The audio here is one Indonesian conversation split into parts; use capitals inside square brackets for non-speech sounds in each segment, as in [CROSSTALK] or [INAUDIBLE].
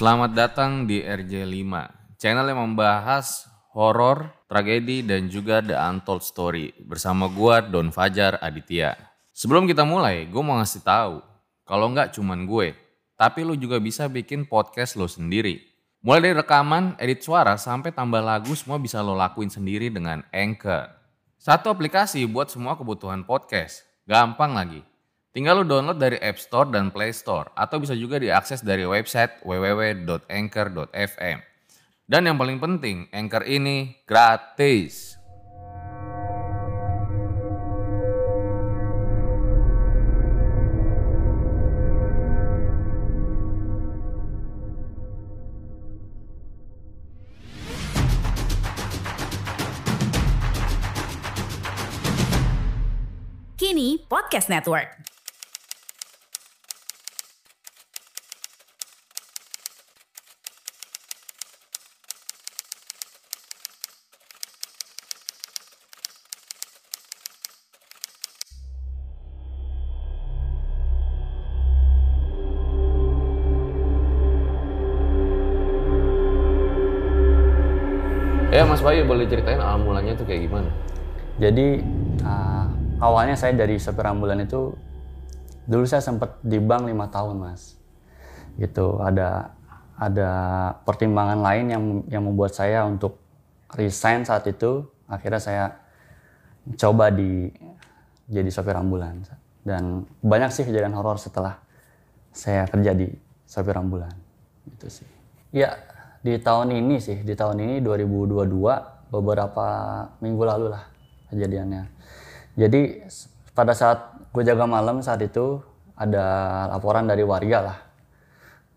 Selamat datang di RJ5, channel yang membahas horor, tragedi, dan juga The Untold Story bersama gua Don Fajar Aditya. Sebelum kita mulai, gue mau ngasih tahu kalau nggak cuman gue, tapi lu juga bisa bikin podcast lo sendiri. Mulai dari rekaman, edit suara, sampai tambah lagu semua bisa lo lakuin sendiri dengan Anchor. Satu aplikasi buat semua kebutuhan podcast. Gampang lagi. Tinggal lo download dari App Store dan Play Store atau bisa juga diakses dari website www.anchor.fm. Dan yang paling penting, Anchor ini gratis. Kini Podcast Network. Mas Bayu boleh ceritain awal mulanya tuh kayak gimana? Jadi uh, awalnya saya dari sopir ambulan itu dulu saya sempat di bank lima tahun mas. Gitu ada ada pertimbangan lain yang yang membuat saya untuk resign saat itu. Akhirnya saya coba di jadi sopir ambulan dan banyak sih kejadian horor setelah saya kerja di sopir ambulan gitu sih. Ya di tahun ini sih di tahun ini 2022 beberapa minggu lalu lah kejadiannya. Jadi pada saat gue jaga malam saat itu ada laporan dari warga lah.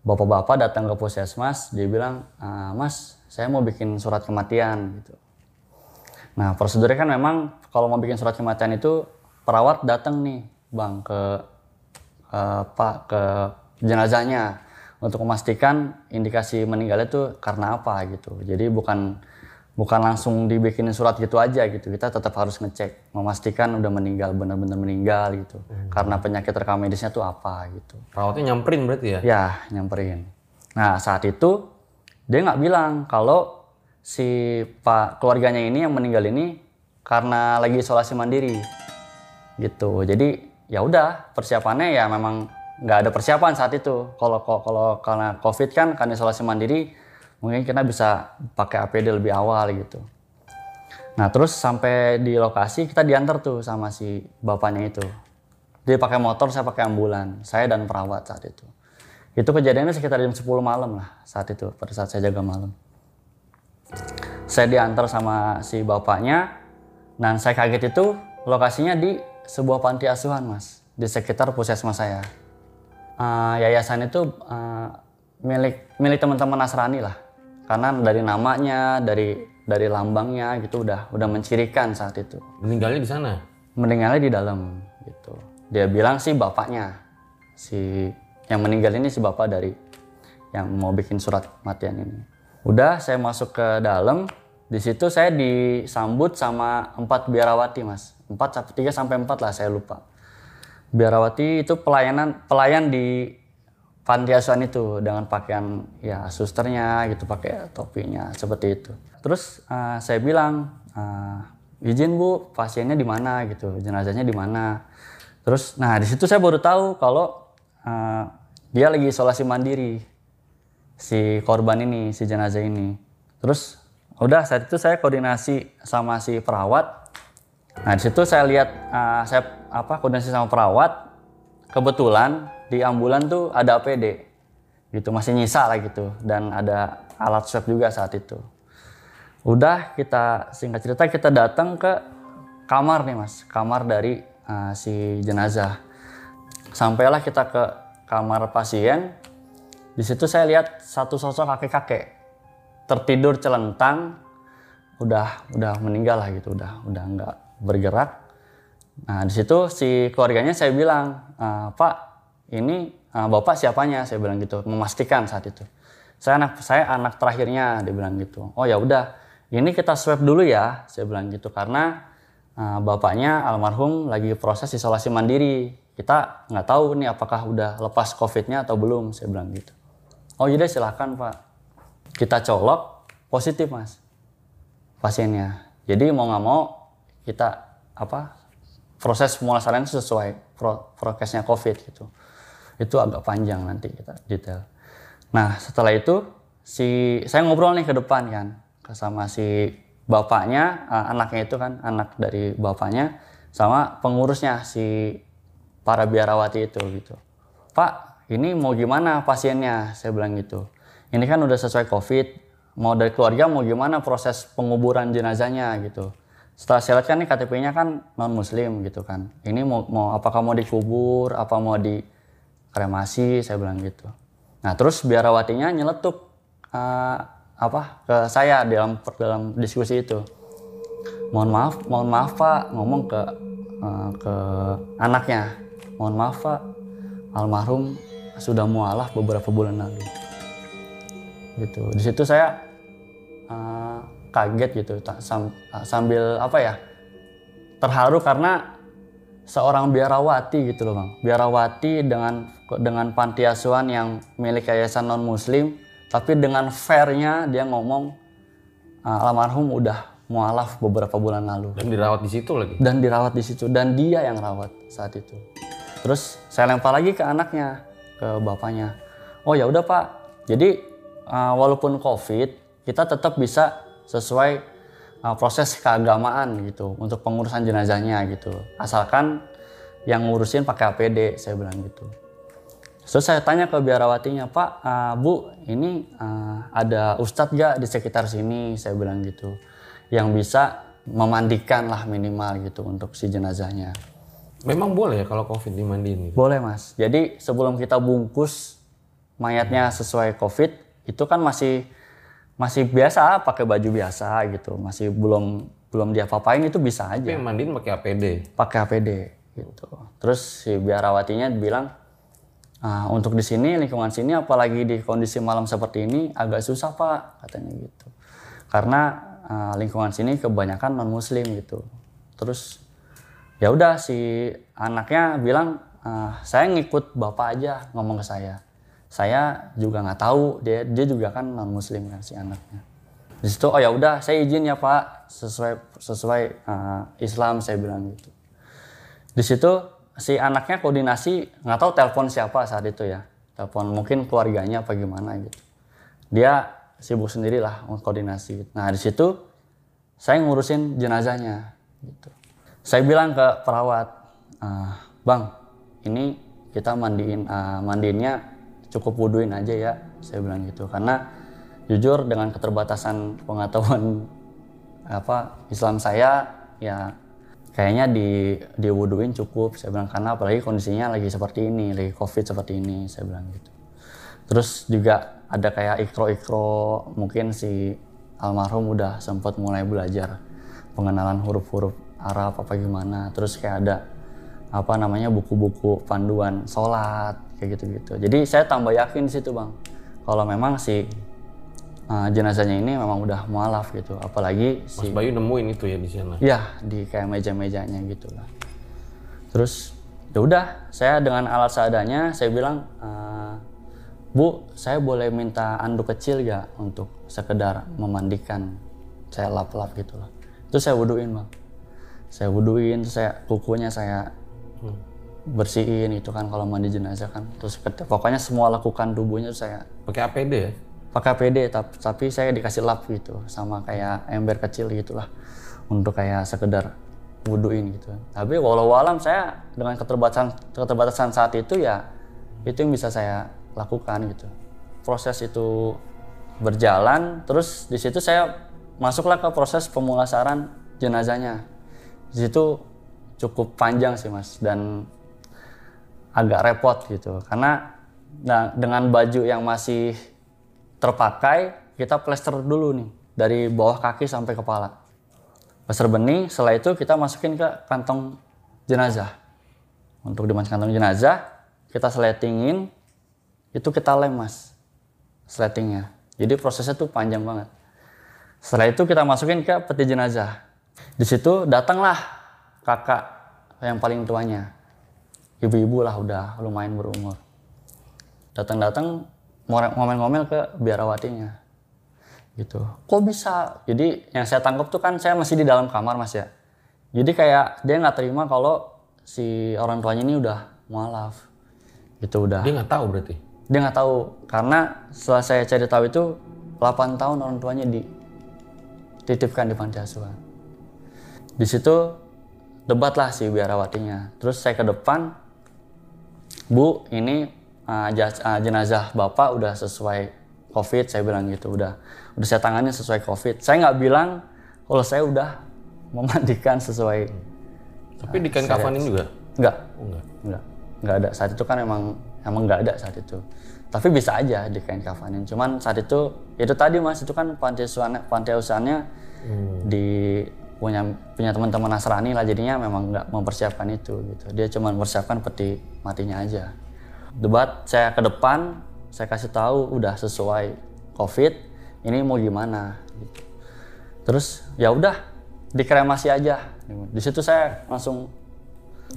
Bapak-bapak datang ke puskesmas, dia bilang, "Ah, Mas, saya mau bikin surat kematian gitu. Nah prosedurnya kan memang kalau mau bikin surat kematian itu perawat datang nih, bang ke eh, pak ke jenazahnya untuk memastikan indikasi meninggalnya itu karena apa gitu. Jadi bukan bukan langsung dibikinin surat gitu aja gitu. Kita tetap harus ngecek, memastikan udah meninggal benar-benar meninggal gitu. Karena penyakit rekam medisnya tuh apa gitu. Perawatnya nyamperin berarti ya? Ya, nyamperin. Nah, saat itu dia nggak bilang kalau si pak keluarganya ini yang meninggal ini karena lagi isolasi mandiri. Gitu. Jadi ya udah persiapannya ya memang nggak ada persiapan saat itu. Kalau kalau karena COVID kan karena isolasi mandiri mungkin kita bisa pakai APD lebih awal gitu. Nah terus sampai di lokasi kita diantar tuh sama si bapaknya itu. Dia pakai motor, saya pakai ambulan. Saya dan perawat saat itu. Itu kejadiannya sekitar jam 10 malam lah saat itu, pada saat saya jaga malam. Saya diantar sama si bapaknya, dan saya kaget itu lokasinya di sebuah panti asuhan mas, di sekitar puskesmas saya. Uh, yayasan itu uh, milik milik teman-teman Nasrani lah, karena dari namanya, dari dari lambangnya gitu udah udah mencirikan saat itu. Meninggalnya di sana? Meninggalnya di dalam gitu. Dia bilang sih bapaknya, si yang meninggal ini si bapak dari yang mau bikin surat kematian ini. Udah saya masuk ke dalam, di situ saya disambut sama empat biarawati mas, empat tiga sampai empat lah saya lupa. Biarawati itu pelayanan pelayan di panti asuhan itu dengan pakaian ya susternya gitu pakai topinya seperti itu. Terus uh, saya bilang uh, izin bu pasiennya di mana gitu, jenazahnya di mana. Terus nah di situ saya baru tahu kalau uh, dia lagi isolasi mandiri si korban ini si jenazah ini. Terus udah saat itu saya koordinasi sama si perawat. Nah di situ saya lihat uh, saya apa koordinasi sama perawat. Kebetulan di ambulan tuh ada APD gitu masih nyisa lah gitu dan ada alat swab juga saat itu. Udah kita singkat cerita kita datang ke kamar nih mas, kamar dari uh, si jenazah. Sampailah kita ke kamar pasien. Di situ saya lihat satu sosok kakek-kakek tertidur celentang, udah udah meninggal lah gitu, udah udah nggak bergerak. Nah di situ si keluarganya saya bilang, Pak ini uh, bapak siapanya? Saya bilang gitu, memastikan saat itu. Saya anak saya anak terakhirnya, dia bilang gitu. Oh ya udah, ini kita swab dulu ya, saya bilang gitu karena uh, bapaknya almarhum lagi proses isolasi mandiri. Kita nggak tahu nih apakah udah lepas COVID-nya atau belum, saya bilang gitu. oh deh silakan pak kita colok positif mas pasiennya jadi mau nggak mau kita apa proses pemulasaran sesuai pro, prokesnya covid gitu. Itu agak panjang nanti kita detail. Nah setelah itu si saya ngobrol nih ke depan kan sama si bapaknya uh, anaknya itu kan anak dari bapaknya sama pengurusnya si para biarawati itu gitu. Pak ini mau gimana pasiennya? Saya bilang gitu. Ini kan udah sesuai covid mau dari keluarga mau gimana proses penguburan jenazahnya? gitu setelah saya lihat kan nih KTP-nya kan non muslim gitu kan. Ini mau, mau apakah mau dikubur apa mau di kremasi saya bilang gitu. Nah terus biarawatinya nyeletuk uh, apa ke saya dalam dalam diskusi itu. Mohon maaf mohon maaf pak. Ngomong ke uh, ke anaknya. Mohon maaf pak. Almarhum sudah mualaf beberapa bulan lalu. Gitu. Di situ saya uh, kaget gitu uh, sambil apa ya terharu karena seorang biarawati gitu loh bang. Biarawati dengan dengan panti asuhan yang milik yayasan non muslim tapi dengan fairnya dia ngomong uh, almarhum udah mualaf beberapa bulan lalu. Dan dirawat di situ lagi? Dan dirawat di situ dan dia yang rawat saat itu. Terus saya lempar lagi ke anaknya ke bapaknya. Oh ya udah pak. Jadi uh, walaupun covid kita tetap bisa sesuai uh, proses keagamaan gitu untuk pengurusan jenazahnya gitu asalkan yang ngurusin pakai APD saya bilang gitu Terus saya tanya ke biarawatinya, Pak, uh, Bu, ini uh, ada ustadz gak di sekitar sini? Saya bilang gitu, yang bisa memandikan lah minimal gitu untuk si jenazahnya. Memang boleh ya kalau COVID dimandiin? Gitu? Boleh mas. Jadi sebelum kita bungkus mayatnya sesuai COVID, itu kan masih masih biasa pakai baju biasa gitu, masih belum belum dia papain itu bisa aja. Tapi mandiin pakai APD. Pakai APD gitu. Terus si biarawatinya bilang, Nah, untuk di sini lingkungan sini apalagi di kondisi malam seperti ini agak susah pak katanya gitu karena uh, lingkungan sini kebanyakan non muslim gitu terus ya udah si anaknya bilang uh, saya ngikut bapak aja ngomong ke saya saya juga nggak tahu dia dia juga kan non muslim kan si anaknya. Di situ oh ya udah saya izin ya pak. Sesuai sesuai uh, Islam saya bilang gitu. Di situ si anaknya koordinasi nggak tahu telepon siapa saat itu ya. Telepon mungkin keluarganya apa gimana gitu. Dia sibuk sendiri lah koordinasi nah di situ saya ngurusin jenazahnya gitu. Saya bilang ke perawat ah, bang ini kita mandiin uh, mandiinnya cukup wuduin aja ya saya bilang gitu. Karena jujur dengan keterbatasan pengetahuan apa Islam saya ya kayaknya di diwuduin cukup saya bilang. Karena apalagi kondisinya lagi seperti ini lagi covid seperti ini saya bilang gitu. Terus juga ada kayak ikro-ikro mungkin si almarhum udah sempat mulai belajar pengenalan huruf-huruf Arab apa gimana. Terus kayak ada apa namanya buku-buku panduan sholat kayak gitu-gitu. Jadi saya tambah yakin situ bang. Kalau memang si uh, jenazahnya ini memang udah mualaf gitu apalagi Mas si Bayu nemuin itu ya di sana? Ya di kayak meja-mejanya gitu lah. Terus ya udah saya dengan alat seadanya saya bilang uh, Bu saya boleh minta anduk kecil ya untuk sekedar memandikan saya lap-lap gitu lah. Itu saya wuduin bang. Saya wuduin saya kukunya saya hmm. Bersihin itu kan kalau mandi jenazah kan. Terus pokoknya semua lakukan tubuhnya saya pakai APD ya? Pakai PD tapi, tapi saya dikasih lap gitu sama kayak ember kecil gitulah untuk kayak sekedar wudhuin gitu. Tapi walau alam saya dengan keterbatasan keterbatasan saat itu ya itu yang bisa saya lakukan gitu. Proses itu berjalan terus di situ saya masuklah ke proses pemulasaran jenazahnya. Di situ cukup panjang sih mas dan agak repot gitu karena nah, dengan baju yang masih terpakai, kita plester dulu nih dari bawah kaki sampai kepala. Plester bening, setelah itu kita masukin ke kantong jenazah. Untuk dimasukin kantong jenazah, kita sletingin, itu kita lem mas, sletingnya. Jadi prosesnya tuh panjang banget. Setelah itu kita masukin ke peti jenazah. Di situ datanglah kakak yang paling tuanya. Ibu-ibu lah udah lumayan berumur. Datang-datang ngomel-ngomel ke biarawatinya. Gitu. Kok bisa? Jadi yang saya tangkap tuh kan saya masih di dalam kamar mas ya. Jadi kayak dia nggak terima kalau si orang tuanya ini udah mualaf. Gitu udah. Dia nggak tahu berarti. dia nggak tahu. Karena setelah saya cari tahu itu 8 tahun orang tuanya dititipkan di panti asuhan di situ debat lah si biarawatinya. Terus saya ke depan bu ini uh, uh, jenazah bapak udah sesuai covid saya bilang gitu udah udah saya tangani sesuai covid saya nggak bilang kalau saya udah memandikan sesuai Tapi di kain kafanin juga. nggak Oh, enggak. Enggak, enggak ada. Saat itu kan emang emang enggak ada saat itu. Tapi bisa aja di kain kafanin. Cuman saat itu itu tadi Mas itu kan panti panti asuhannya di punya punya teman-teman Nasrani lah jadinya memang nggak mempersiapkan itu gitu. Dia cuma mempersiapkan peti matinya aja. Debat saya ke depan, saya kasih tahu udah sesuai Covid, ini mau gimana gitu. Terus ya udah dikremasi aja. Di situ saya langsung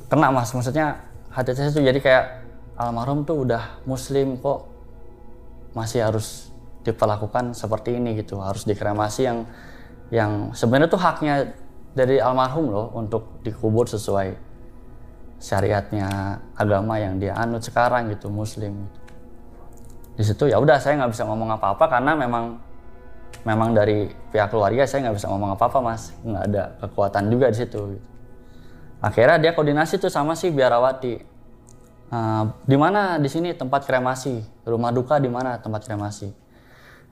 kena mas maksudnya hati saya tuh jadi kayak almarhum tuh udah muslim kok masih harus diperlakukan seperti ini gitu harus dikremasi yang yang sebenarnya tuh haknya dari almarhum loh untuk dikubur sesuai syariatnya agama yang dia anut sekarang gitu muslim gitu. di situ ya udah saya nggak bisa ngomong apa-apa karena memang memang dari pihak keluarga saya nggak bisa ngomong apa-apa mas. Nggak ada kekuatan juga di situ gitu. Akhirnya dia koordinasi tuh sama si biarawati. Eh, di mana? Di sini tempat kremasi. Rumah duka di mana? Tempat kremasi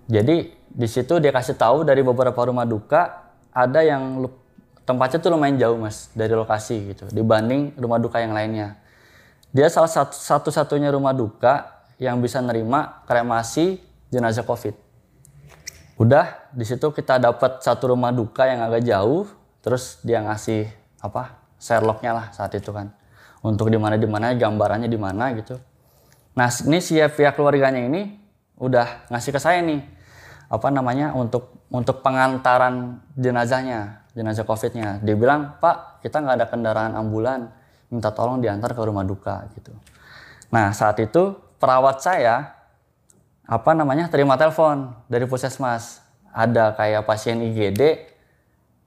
jadi di situ dia kasih tahu dari beberapa rumah duka ada yang tempatnya tuh lumayan jauh mas dari lokasi gitu dibanding rumah duka yang lainnya. Dia salah satu satu-satunya rumah duka yang bisa nerima kremasi jenazah covid. Udah di situ kita dapat satu rumah duka yang agak jauh terus dia ngasih apa Sherlocknya lah saat itu kan. Untuk di mana di gambarannya di mana gitu. Nah ini si pihak keluarganya ini udah ngasih ke saya nih apa namanya untuk untuk pengantaran jenazahnya jenazah covidnya. Dia bilang pak kita nggak ada kendaraan ambulan minta tolong diantar ke rumah duka gitu. Nah saat itu perawat saya apa namanya terima telepon dari puskesmas. Ada kayak pasien IGD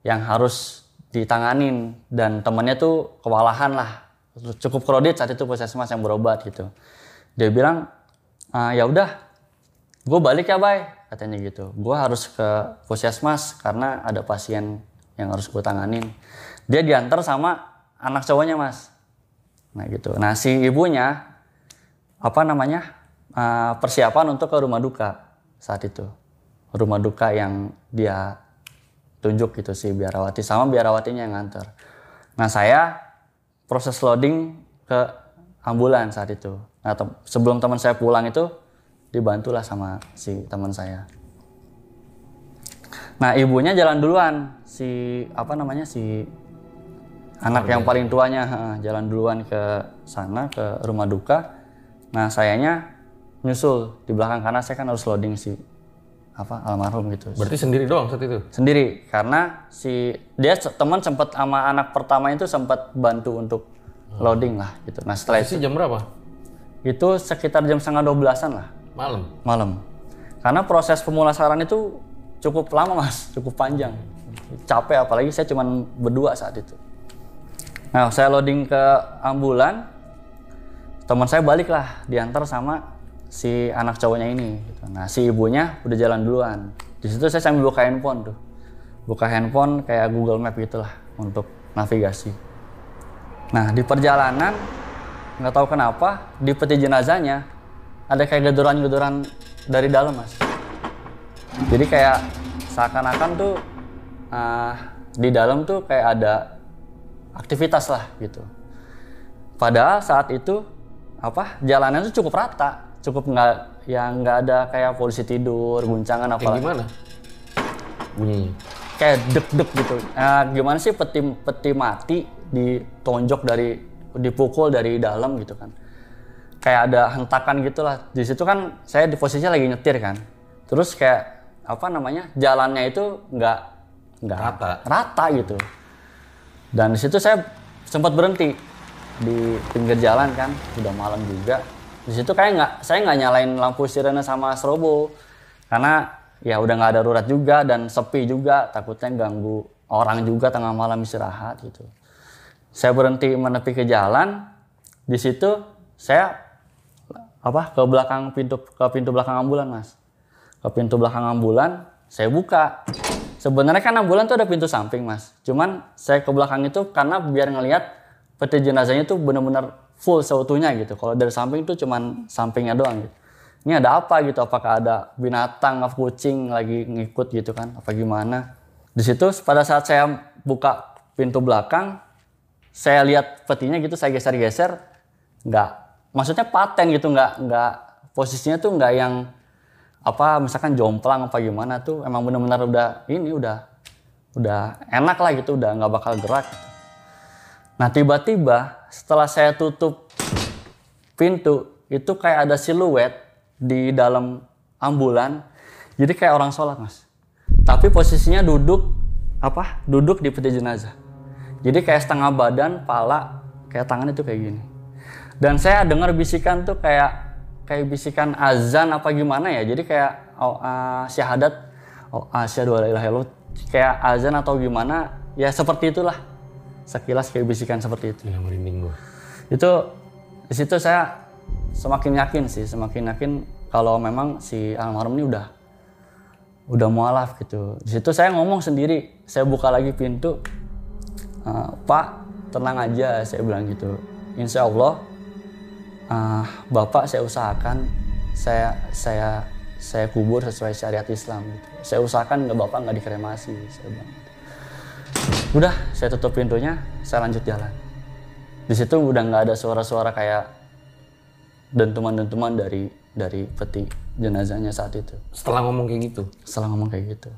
yang harus ditanganin dan temennya tuh kewalahan lah. Cukup kredit saat itu puskesmas yang berobat gitu. Dia bilang "Ah, ya udah gue balik ya bay katanya gitu. Gue harus ke puskesmas karena ada pasien yang harus gue tanganin. Dia diantar sama anak cowoknya mas. Nah gitu. Nah si ibunya apa namanya uh, persiapan untuk ke rumah duka saat itu. Rumah duka yang dia tunjuk gitu si biarawati sama biarawatinya yang nganter. Nah saya proses loading ke ambulan saat itu. Nah sebelum teman saya pulang itu dibantulah sama si teman saya. Nah ibunya jalan duluan. Si apa namanya si anak yang paling tuanya. Jalan duluan ke sana ke rumah duka. Nah sayanya nyusul di belakang karena saya kan harus loading si apa almarhum gitu. Berarti sendiri doang saat itu. sendiri karena si dia teman sempat sama anak pertama itu sempat bantu untuk loading lah gitu. Nah setelah itu jam berapa? itu sekitar jam setengah dua belasan lah Malam. malam. Karena proses pemulasaran itu cukup lama mas. Cukup panjang. Capek apalagi saya cuma berdua saat itu. Nah saya loading ke ambulan teman saya balik lah diantar sama si anak cowoknya ini gitu. nah si ibunya udah jalan duluan. Di situ saya sambil buka handphone tuh. Buka handphone kayak Google Map gitulah untuk navigasi. Nah di perjalanan nggak tahu kenapa di peti jenazahnya ada kayak gedoran-gedoran dari dalam mas jadi kayak seakan-akan tuh ah, di dalam tuh kayak ada aktivitas lah gitu padahal saat itu apa jalanan tuh cukup rata cukup nggak yang nggak ada kayak polisi tidur guncangan apa gimana? Bunyinya. kayak deg-deg gitu. Nah, gimana sih peti peti mati ditonjok dari dipukul dari dalam gitu kan. Kayak ada hentakan gitulah. Di situ kan saya di posisinya lagi nyetir kan. Terus kayak apa namanya? jalannya itu nggak nggak Rata. rata gitu. Dan di situ saya sempat berhenti di pinggir jalan kan, udah malam juga. di situ kayak nggak saya nggak nyalain lampu sirene sama strobo karena ya udah nggak ada darurat juga dan sepi juga takutnya ganggu orang juga tengah malam istirahat gitu saya berhenti menepi ke jalan di situ saya apa? Ke belakang pintu ke pintu belakang ambulan mas. Ke pintu belakang ambulan saya buka. Sebenarnya kan ambulan tuh ada pintu samping mas. Cuman saya ke belakang itu karena biar ngelihat peti jenazahnya tuh benar-benar full seutuhnya gitu. Kalau dari samping tuh cuman sampingnya doang gitu. Ini ada apa gitu? Apakah ada binatang atau kucing lagi ngikut gitu kan? Apa gimana? Di situ pada saat saya buka pintu belakang saya lihat petinya gitu saya geser-geser nggak maksudnya paten gitu nggak nggak posisinya tuh nggak yang apa misalkan jomplang apa gimana tuh emang benar-benar udah ini udah udah enak lah gitu udah nggak bakal gerak. Nah tiba-tiba setelah saya tutup pintu itu kayak ada siluet di dalam ambulan. Jadi kayak orang sholat mas. Tapi posisinya duduk apa duduk di peti jenazah. Jadi kayak setengah badan pala kayak tangan itu kayak gini dan saya dengar bisikan tuh kayak kayak bisikan azan apa gimana ya? Jadi kayak oh, uh, syahadat oh, asyhadu alla ilaha illallah kayak azan atau gimana ya seperti itulah. Sekilas kayak bisikan seperti itu. Gila merinding gua. itu di situ saya semakin yakin sih semakin yakin kalau memang si almarhum ini udah udah mualaf gitu. Di situ saya ngomong sendiri saya buka lagi pintu "Eh, Pak tenang aja saya bilang gitu. Insya Allah eh, Bapak saya usahakan saya saya saya kubur sesuai syariat Islam gitu. saya usahakan nggak Bapak nggak dikremasi saya bilang. Udah saya tutup pintunya saya lanjut jalan. Di situ udah nggak ada suara-suara kayak dentuman-dentuman dari dari peti jenazahnya saat itu. Setelah ngomong kayak gitu, setelah ngomong kayak gitu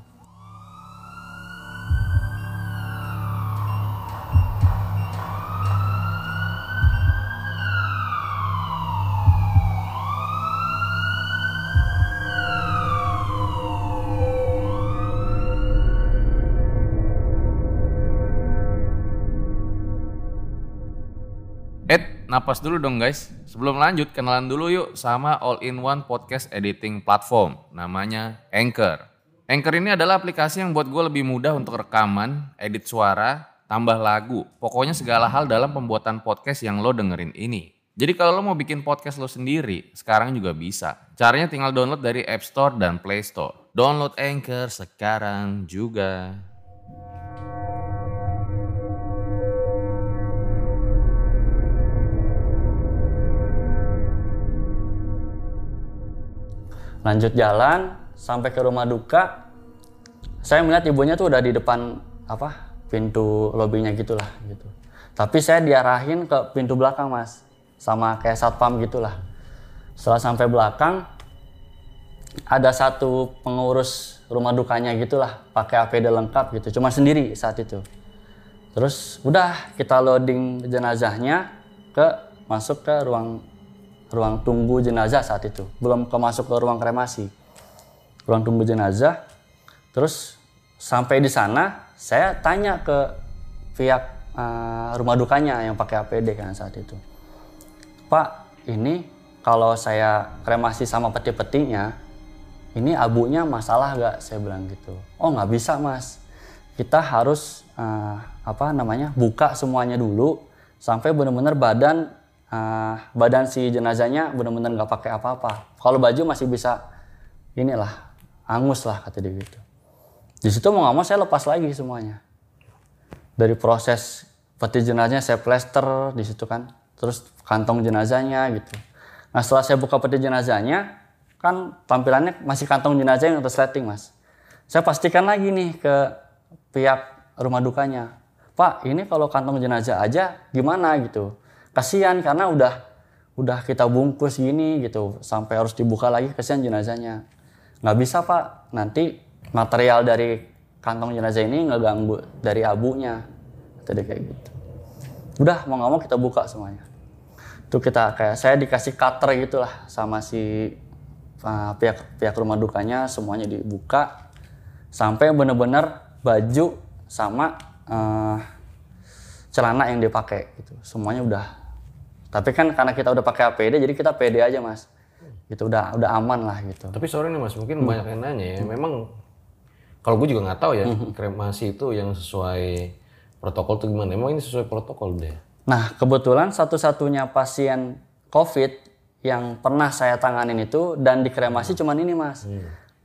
napas dulu dong guys. Sebelum lanjut, kenalan dulu yuk sama all-in-one podcast editing platform. Namanya Anchor. Anchor ini adalah aplikasi yang buat gue lebih mudah untuk rekaman, edit suara, tambah lagu. Pokoknya segala hal dalam pembuatan podcast yang lo dengerin ini. Jadi kalau lo mau bikin podcast lo sendiri, sekarang juga bisa. Caranya tinggal download dari App Store dan Play Store. Download Anchor sekarang juga. Lanjut jalan sampai ke rumah duka. Saya melihat ibunya tuh udah di depan apa pintu lobinya gitulah gitu. Tapi saya diarahin ke pintu belakang mas sama kayak satpam gitulah. Setelah sampai belakang ada satu pengurus rumah dukanya gitulah pakai APD lengkap gitu cuma sendiri saat itu. Terus udah kita loading jenazahnya ke masuk ke ruang ruang tunggu jenazah saat itu. Belum ke masuk ke ruang kremasi. Ruang tunggu jenazah. Terus sampai di sana saya tanya ke pihak eh, rumah dukanya yang pakai APD kan saat itu. Pak ini kalau saya kremasi sama peti-petinya ini abunya masalah gak saya bilang gitu. Oh nggak bisa mas. Kita harus eh, apa namanya buka semuanya dulu sampai benar-benar badan eh, badan si jenazahnya benar-benar nggak pakai apa-apa. Kalau baju masih bisa inilah angus lah kata dia gitu. Di situ mau nggak mau saya lepas lagi semuanya. Dari proses peti jenazahnya saya plester di situ kan terus kantong jenazahnya gitu. Nah setelah saya buka peti jenazahnya kan tampilannya masih kantong jenazah yang tersleting mas. Saya pastikan lagi nih ke pihak rumah dukanya pak ini kalau kantong jenazah aja gimana? gitu kasihan karena udah udah kita bungkus gini gitu. Sampai harus dibuka lagi kasihan jenazahnya. Nggak bisa pak. Nanti material dari kantong jenazah ini ngeganggu dari abunya. Tadi kayak gitu. Udah mau nggak mau kita buka semuanya. Itu kita kayak saya dikasih cutter gitulah sama si uh, pihak pihak rumah dukanya semuanya dibuka. Sampai bener-bener baju sama uh, celana yang dipakai gitu. Semuanya udah Tapi kan karena kita udah pakai APD jadi kita pede aja mas. Gitu udah udah aman lah gitu. Tapi sorry nih mas, mungkin banyak yang nanya ya. Memang kalau gue juga nggak tahu ya kremasi itu yang sesuai protokol tuh gimana. Emang ini sesuai protokol deh. Nah kebetulan satu-satunya pasien COVID yang pernah saya tanganin itu dan dikremasi cuman ini mas.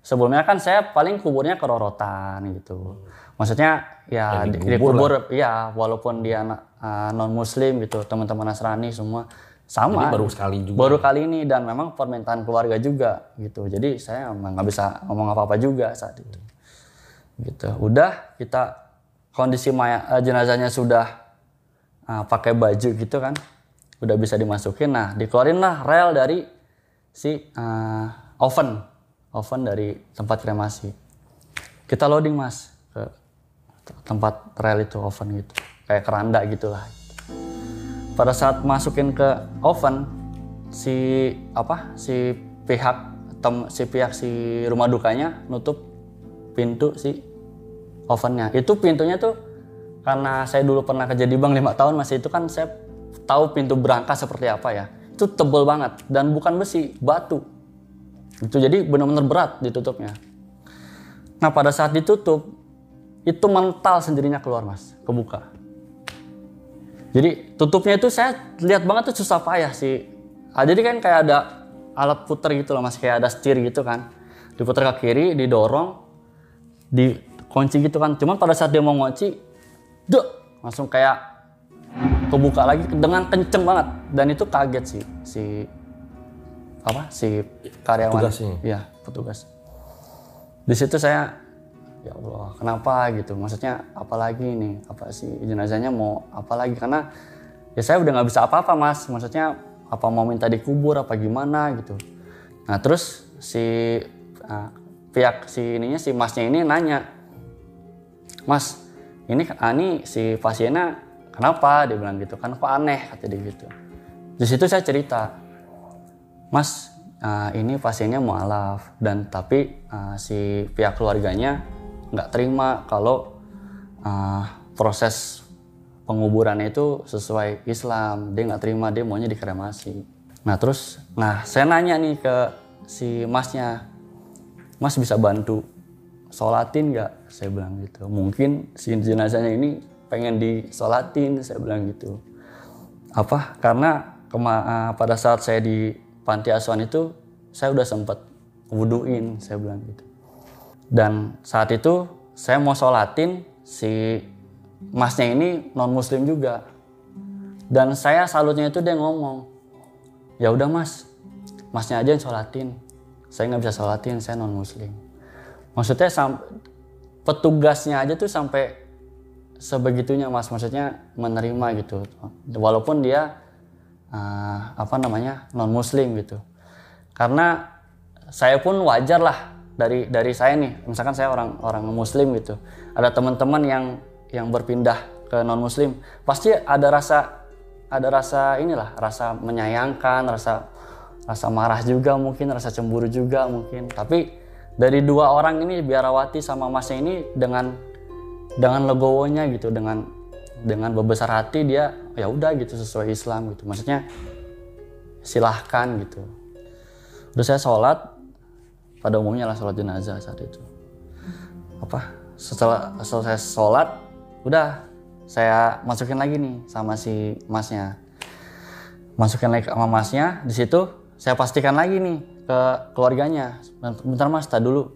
Sebelumnya kan saya paling kuburnya kerorotan gitu. Maksudnya ya, di, dikubur ya walaupun dia non muslim gitu teman-teman Nasrani semua sama. Jadi baru sekali juga. Baru kali ini dan memang permintaan keluarga juga gitu. Jadi saya emang nggak bisa ngomong apa-apa juga saat itu. Gitu. Udah kita kondisi maya, eh, jenazahnya sudah ah, pakai baju gitu kan. Udah bisa dimasukin. Nah, dikeluarin lah rel dari si ah, oven. Oven dari tempat kremasi. Kita loading mas ke tempat rel itu oven gitu. Kayak keranda gitu lah. Pada saat masukin ke oven, si apa si pihak tem, si pihak si rumah dukanya nutup pintu si ovennya. Itu pintunya tuh karena saya dulu pernah kerja di bank lima tahun masih itu kan saya tahu pintu berangkas seperti apa ya. Itu tebel banget dan bukan besi, batu. Itu jadi benar-benar berat ditutupnya. Nah pada saat ditutup itu mental sendirinya keluar mas, kebuka. Jadi tutupnya itu saya lihat banget tuh susah payah sih. Ah, jadi kan kayak ada alat puter gitu loh mas, kayak ada setir gitu kan. Diputer ke kiri, didorong, dikunci gitu kan. Cuman pada saat dia mau ngunci, dek langsung kayak kebuka lagi dengan kenceng banget. Dan itu kaget sih si apa si karyawan. Petugasnya? Iya petugas. Di situ saya ya Allah kenapa gitu? Maksudnya apalagi nih? Apa sih jenazahnya mau apa lagi? Karena ya saya udah nggak bisa apa-apa mas. Maksudnya apa mau minta dikubur apa gimana gitu. Nah terus si ah, pihak si ininya si masnya ini nanya mas ini ani si pasiennya kenapa? Dia bilang gitu. Kan kok aneh kata dia gitu. Di situ saya cerita mas ah, ini pasiennya mualaf dan tapi ah, si pihak keluarganya nggak terima kalau uh, proses penguburannya itu sesuai Islam. Dia nggak terima dia maunya dikremasi. Nah terus nah saya nanya nih ke si masnya mas bisa bantu sholatin nggak? Saya bilang gitu. Mungkin si jenazahnya ini pengen disolatin saya bilang gitu. Apa? Karena kema- uh, pada saat saya di panti asuhan itu saya udah sempat wuduin saya bilang gitu dan saat itu saya mau sholatin si masnya ini non muslim juga. Dan saya salutnya itu dia ngomong, ya udah mas, masnya aja yang sholatin. Saya nggak bisa sholatin, saya non muslim. Maksudnya petugasnya aja tuh sampai sebegitunya mas, maksudnya menerima gitu. Walaupun dia uh, apa namanya non muslim gitu. Karena saya pun wajar lah dari dari saya nih misalkan saya orang orang muslim gitu. Ada teman-teman yang yang berpindah ke non muslim pasti ada rasa ada rasa inilah rasa menyayangkan rasa rasa marah juga mungkin rasa cemburu juga mungkin. Tapi dari dua orang ini biarawati sama masnya ini dengan dengan legowonya gitu dengan dengan berbesar hati dia ya udah gitu sesuai Islam gitu. Maksudnya silahkan gitu. Udah saya sholat pada umumnya lah sholat jenazah saat itu. Apa? Setelah selesai sholat udah saya masukin lagi nih sama si masnya. Masukin lagi sama masnya di situ saya pastikan lagi nih ke keluarganya. Bentar mas tak dulu.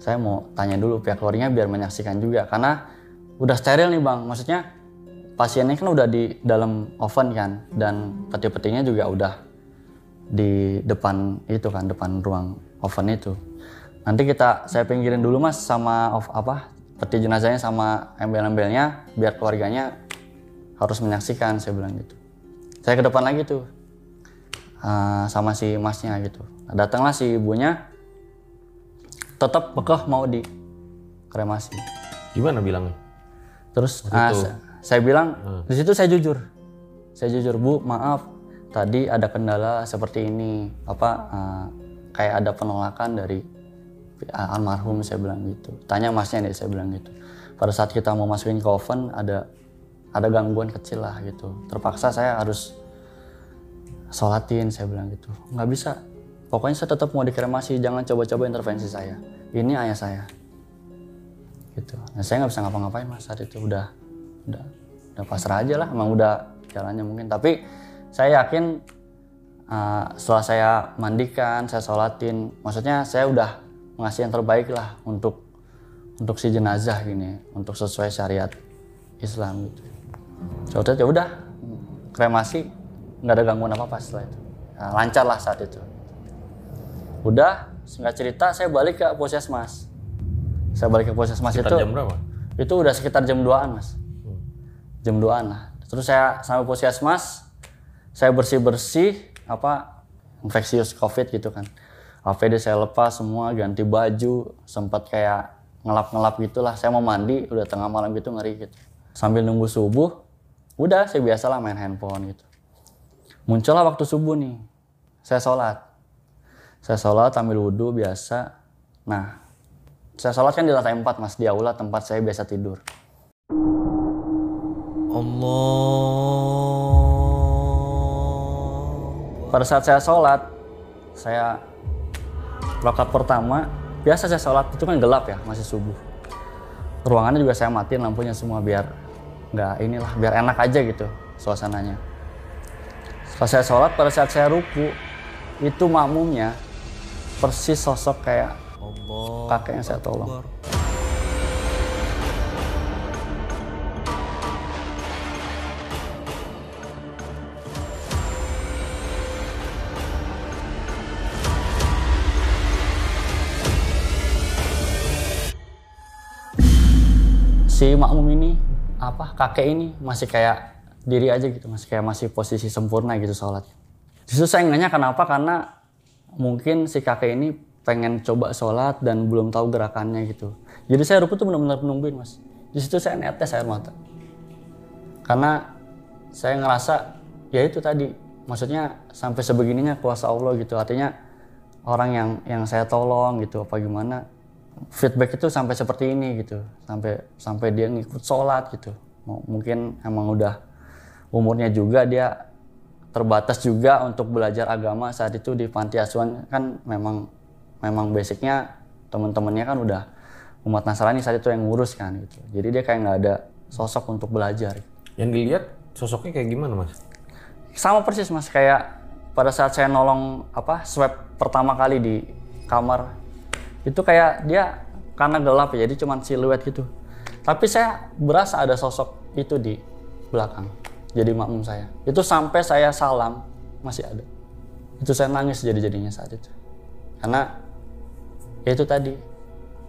Saya mau tanya dulu pihak keluarganya biar menyaksikan juga karena udah steril nih bang. Maksudnya pasiennya kan udah di dalam oven kan dan peti-petinya juga udah di depan itu kan depan ruang oven itu. Nanti kita saya pinggirin dulu mas sama of apa peti jenazahnya sama embel-embelnya biar keluarganya harus menyaksikan saya bilang gitu. Saya ke depan lagi tuh uh, sama si masnya gitu. Datanglah si ibunya tetap bekeh mau di kremasi. Gimana bilangnya? Terus ah, itu. sa- saya bilang di situ saya jujur, saya jujur bu maaf tadi ada kendala seperti ini apa ah, kayak ada penolakan dari almarhum saya bilang gitu. Tanya masnya nih saya bilang gitu. Pada saat kita mau masukin ke oven ada ada gangguan kecil lah gitu. Terpaksa saya harus sholatin saya bilang gitu. Nggak bisa. Pokoknya saya tetap mau dikremasi jangan coba-coba intervensi saya. Ini ayah saya. Gitu. Nah saya nggak bisa ngapa-ngapain mas saat itu. Udah udah udah pasrah aja lah. Emang udah jalannya mungkin. Tapi saya yakin uh, setelah saya mandikan saya sholatin maksudnya saya udah mengasih yang terbaik lah untuk untuk si jenazah gini untuk sesuai syariat Islam gitu. Sudah ya udah. Kremasi nggak ada gangguan apa apa setelah itu. Nah, lancar lah saat itu. Udah singkat cerita saya balik ke puskesmas. Saya balik ke puskesmas itu jam berapa? itu udah sekitar jam 2an mas. Jam 2an lah. Terus saya sampai puskesmas saya bersih bersih apa infeksius covid gitu kan. APD saya lepas semua ganti baju sempat kayak ngelap ngelap gitulah. Saya mau mandi udah tengah malam gitu ngeri gitu. Sambil nunggu subuh udah saya biasalah main handphone gitu. Muncullah waktu subuh nih saya sholat. Saya sholat ambil wudhu biasa. Nah saya sholat kan di lantai 4 mas di aula tempat saya biasa tidur. Allah pada saat saya sholat saya rokat pertama biasa saya sholat itu kan gelap ya masih subuh. Ruangannya juga saya matiin lampunya semua biar nggak inilah biar enak aja gitu suasananya. Pas saya sholat pada saat saya ruku itu makmumnya persis sosok kayak Allah kakek yang saya tolong. Akbar. Makmum ini apa kakek ini masih kayak diri aja gitu masih kayak masih posisi sempurna gitu sholatnya. Justru saya nanya kenapa karena mungkin si kakek ini pengen coba sholat dan belum tahu gerakannya gitu. Jadi saya ruku tuh benar-benar nungguin mas. Di saya netes air mata. Karena saya ngerasa ya itu tadi maksudnya sampai sebegininya kuasa Allah gitu. Artinya orang yang yang saya tolong gitu apa gimana feedback itu sampai seperti ini gitu. Sampai sampai dia ngikut sholat gitu. Mungkin emang udah umurnya juga dia terbatas juga untuk belajar agama saat itu di panti asuhan. Kan memang memang basicnya teman-temannya kan udah umat Nasrani saat itu yang ngurus kan gitu. Jadi dia kayak nggak ada sosok untuk belajar. Yang dilihat sosoknya kayak gimana mas? sama persis mas. Kayak pada saat saya nolong apa swab pertama kali di kamar itu kayak dia karena gelap ya jadi cuman siluet gitu. Tapi saya berasa ada sosok itu di belakang jadi makmum saya. Itu sampai saya salam masih ada. Itu saya nangis jadi jadinya saat itu. Karena ya itu tadi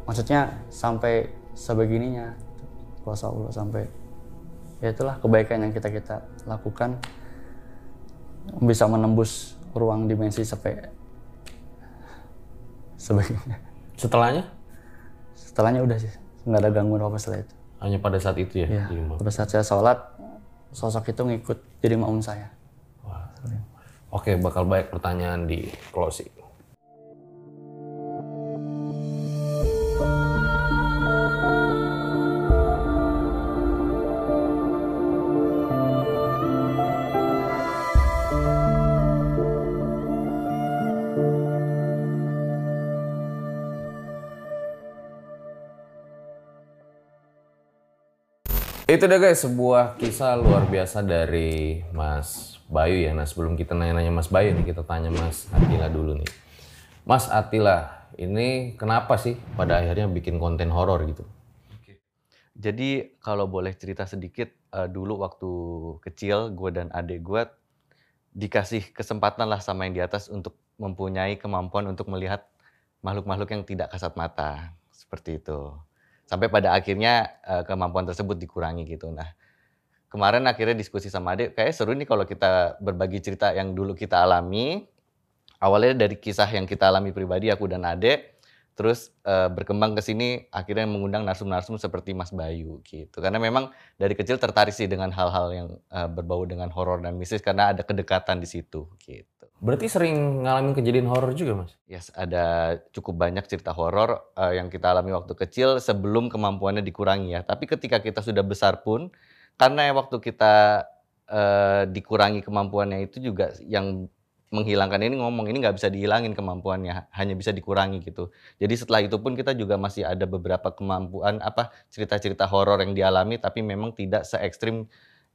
maksudnya sampai sebegininya kuasa Allah sampai ya itulah kebaikan yang kita kita lakukan bisa menembus ruang dimensi sampai [LAUGHS] sebagainya Setelahnya? Setelahnya udah sih. Nggak ada gangguan apa setelah itu. Hanya pada saat itu ya. ya pada saat saya sholat sosok itu ngikut jadi makmum saya. Oke, bakal banyak pertanyaan di closing. Itu deh guys, sebuah kisah luar biasa dari Mas Bayu ya. Nah sebelum kita nanya-nanya Mas Bayu nih, kita tanya Mas Atila dulu nih. Mas Atila, ini kenapa sih pada akhirnya bikin konten horor gitu? Jadi kalau boleh cerita sedikit, eh, dulu waktu kecil gue dan adik gue dikasih kesempatan lah sama yang di atas untuk mempunyai kemampuan untuk melihat makhluk-makhluk yang tidak kasat mata seperti itu. Sampai pada akhirnya eh, kemampuan tersebut dikurangi gitu. Nah kemarin akhirnya diskusi sama adik, kayak seru nih kalau kita berbagi cerita yang dulu kita alami. Awalnya dari kisah yang kita alami pribadi aku dan adik, terus eh, berkembang ke sini akhirnya mengundang narsum-narsum seperti Mas Bayu gitu karena memang dari kecil tertarik sih dengan hal-hal yang eh, berbau dengan horor dan mistis karena ada kedekatan di situ gitu. Berarti sering ngalamin kejadian horor juga Mas? Yes, ada cukup banyak cerita horor eh, yang kita alami waktu kecil sebelum kemampuannya dikurangi ya. Tapi ketika kita sudah besar pun karena waktu kita eh, dikurangi kemampuannya itu juga yang menghilangkan ini ngomong ini nggak bisa dihilangin kemampuannya hanya bisa dikurangi gitu jadi setelah itu pun kita juga masih ada beberapa kemampuan apa cerita-cerita horor yang dialami tapi memang tidak se ekstrim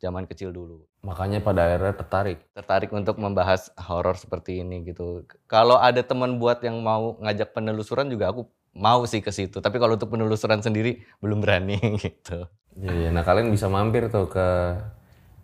zaman kecil dulu Makanya pada akhirnya tertarik. tertarik untuk membahas horor seperti ini gitu. Kalau ada teman buat yang mau ngajak penelusuran juga aku mau sih ke situ. Tapi kalau untuk penelusuran sendiri belum berani [LAUGHS] gitu. Iya. Nah kalian bisa mampir tuh ke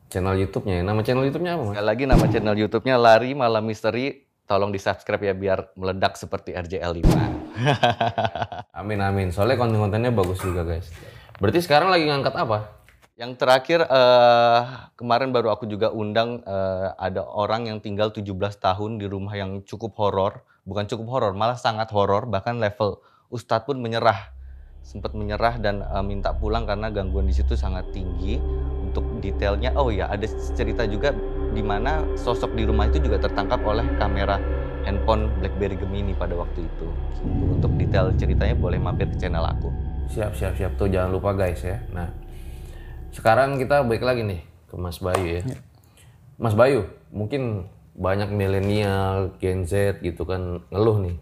channel YouTube-nya. ya. Nama channel YouTube-nya apa mas? Sekali lagi nama channel YouTube-nya Lari Malam Misteri. Tolong di subscribe ya biar meledak seperti RJL 5. [LAUGHS] Amin amin. Soalnya konten-kontennya bagus juga guys. Berarti sekarang lagi ngangkat apa? Yang terakhir eh, kemarin baru aku juga undang eh, ada orang yang tinggal 17 tahun di rumah yang cukup horor, bukan cukup horor, malah sangat horor, bahkan level ustadz pun menyerah. Sempat menyerah dan eh, minta pulang karena gangguan di situ sangat tinggi. Untuk detailnya oh ya ada cerita juga di mana sosok di rumah itu juga tertangkap oleh kamera handphone BlackBerry Gemini pada waktu itu. Untuk detail ceritanya boleh mampir ke channel aku. Siap siap siap tuh jangan lupa guys ya. Nah sekarang kita balik lagi nih ke Mas Bayu ya. Mas Bayu mungkin banyak milenial Gen Z gitu kan ngeluh nih.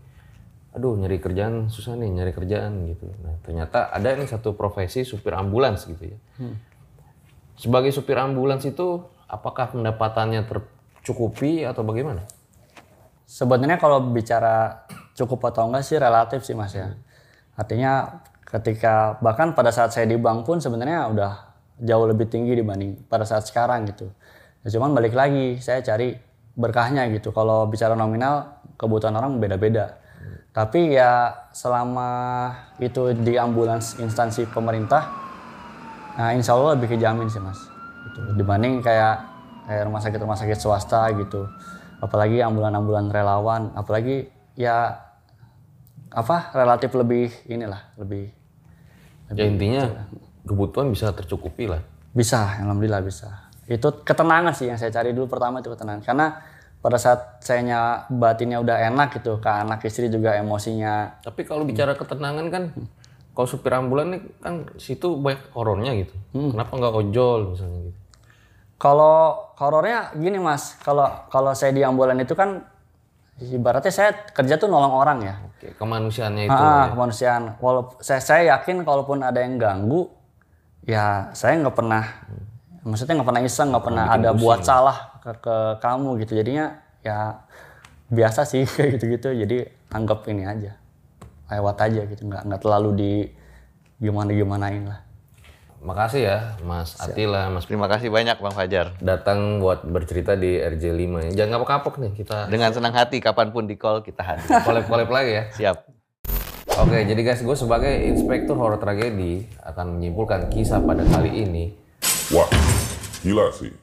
Aduh nyari kerjaan susah nih nyari kerjaan gitu. Nah ternyata ada nih satu profesi supir ambulans gitu ya. Sebagai supir ambulans itu apakah pendapatannya tercukupi atau bagaimana? Sebenarnya kalau bicara cukup atau enggak sih relatif sih mas ya. Artinya ketika bahkan pada saat saya di bank pun sebenarnya udah jauh lebih tinggi dibanding pada saat sekarang gitu. Ya, cuman balik lagi saya cari berkahnya gitu. Kalau bicara nominal kebutuhan orang beda-beda. Tapi ya selama itu di ambulans instansi pemerintah, nah insya Allah lebih kejamin sih mas. Gitu. Dibanding kayak kayak rumah sakit rumah sakit swasta gitu. Apalagi ambulan-ambulan relawan, apalagi ya apa relatif lebih inilah lebih Ya intinya kebutuhan bisa tercukupi lah. bisa alhamdulillah bisa itu ketenangan sih yang saya cari dulu pertama itu ketenangan karena pada saat saya batinnya udah enak gitu ke anak istri juga emosinya Tapi kalau bicara ketenangan kan, kalau supir ambulan nih kan situ banyak horornya gitu. Kenapa nggak ojol misalnya gitu? kalau horornya gini mas kalau kalau saya di ambulan itu kan ibaratnya saya kerja tuh nolong orang ya Oke, kemanusiaannya itu. ah, ya. kemanusiaan walaupun saya, saya yakin kalaupun ada yang ganggu ya saya nggak pernah maksudnya nggak pernah iseng nggak pernah ada buat salah ke, ke kamu gitu jadinya ya biasa sih [LAUGHS] kayak gitu-gitu jadi anggap ini aja lewat aja gitu nggak nggak terlalu di gimana gimanain lah Makasih ya Mas Atila, Mas Terima kasih banyak Bang Fajar. datang buat bercerita di RJ5 ya. Jangan kapok-kapok nih kita Dengan senang hati kapan pun di call kita hadir. collab-collab lagi ya. Siap. Oke, jadi guys, gue sebagai inspektur horor tragedi akan menyimpulkan kisah pada kali ini. Wah, gila sih.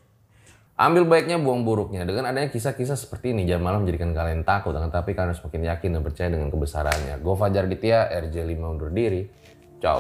Ambil baiknya, buang buruknya. Dengan adanya kisah-kisah seperti ini, jangan malah menjadikan kalian takut. Akan tapi kalian harus semakin yakin dan percaya dengan kebesarannya. Gue Fajar Ditya, RJ5 undur diri. Ciao.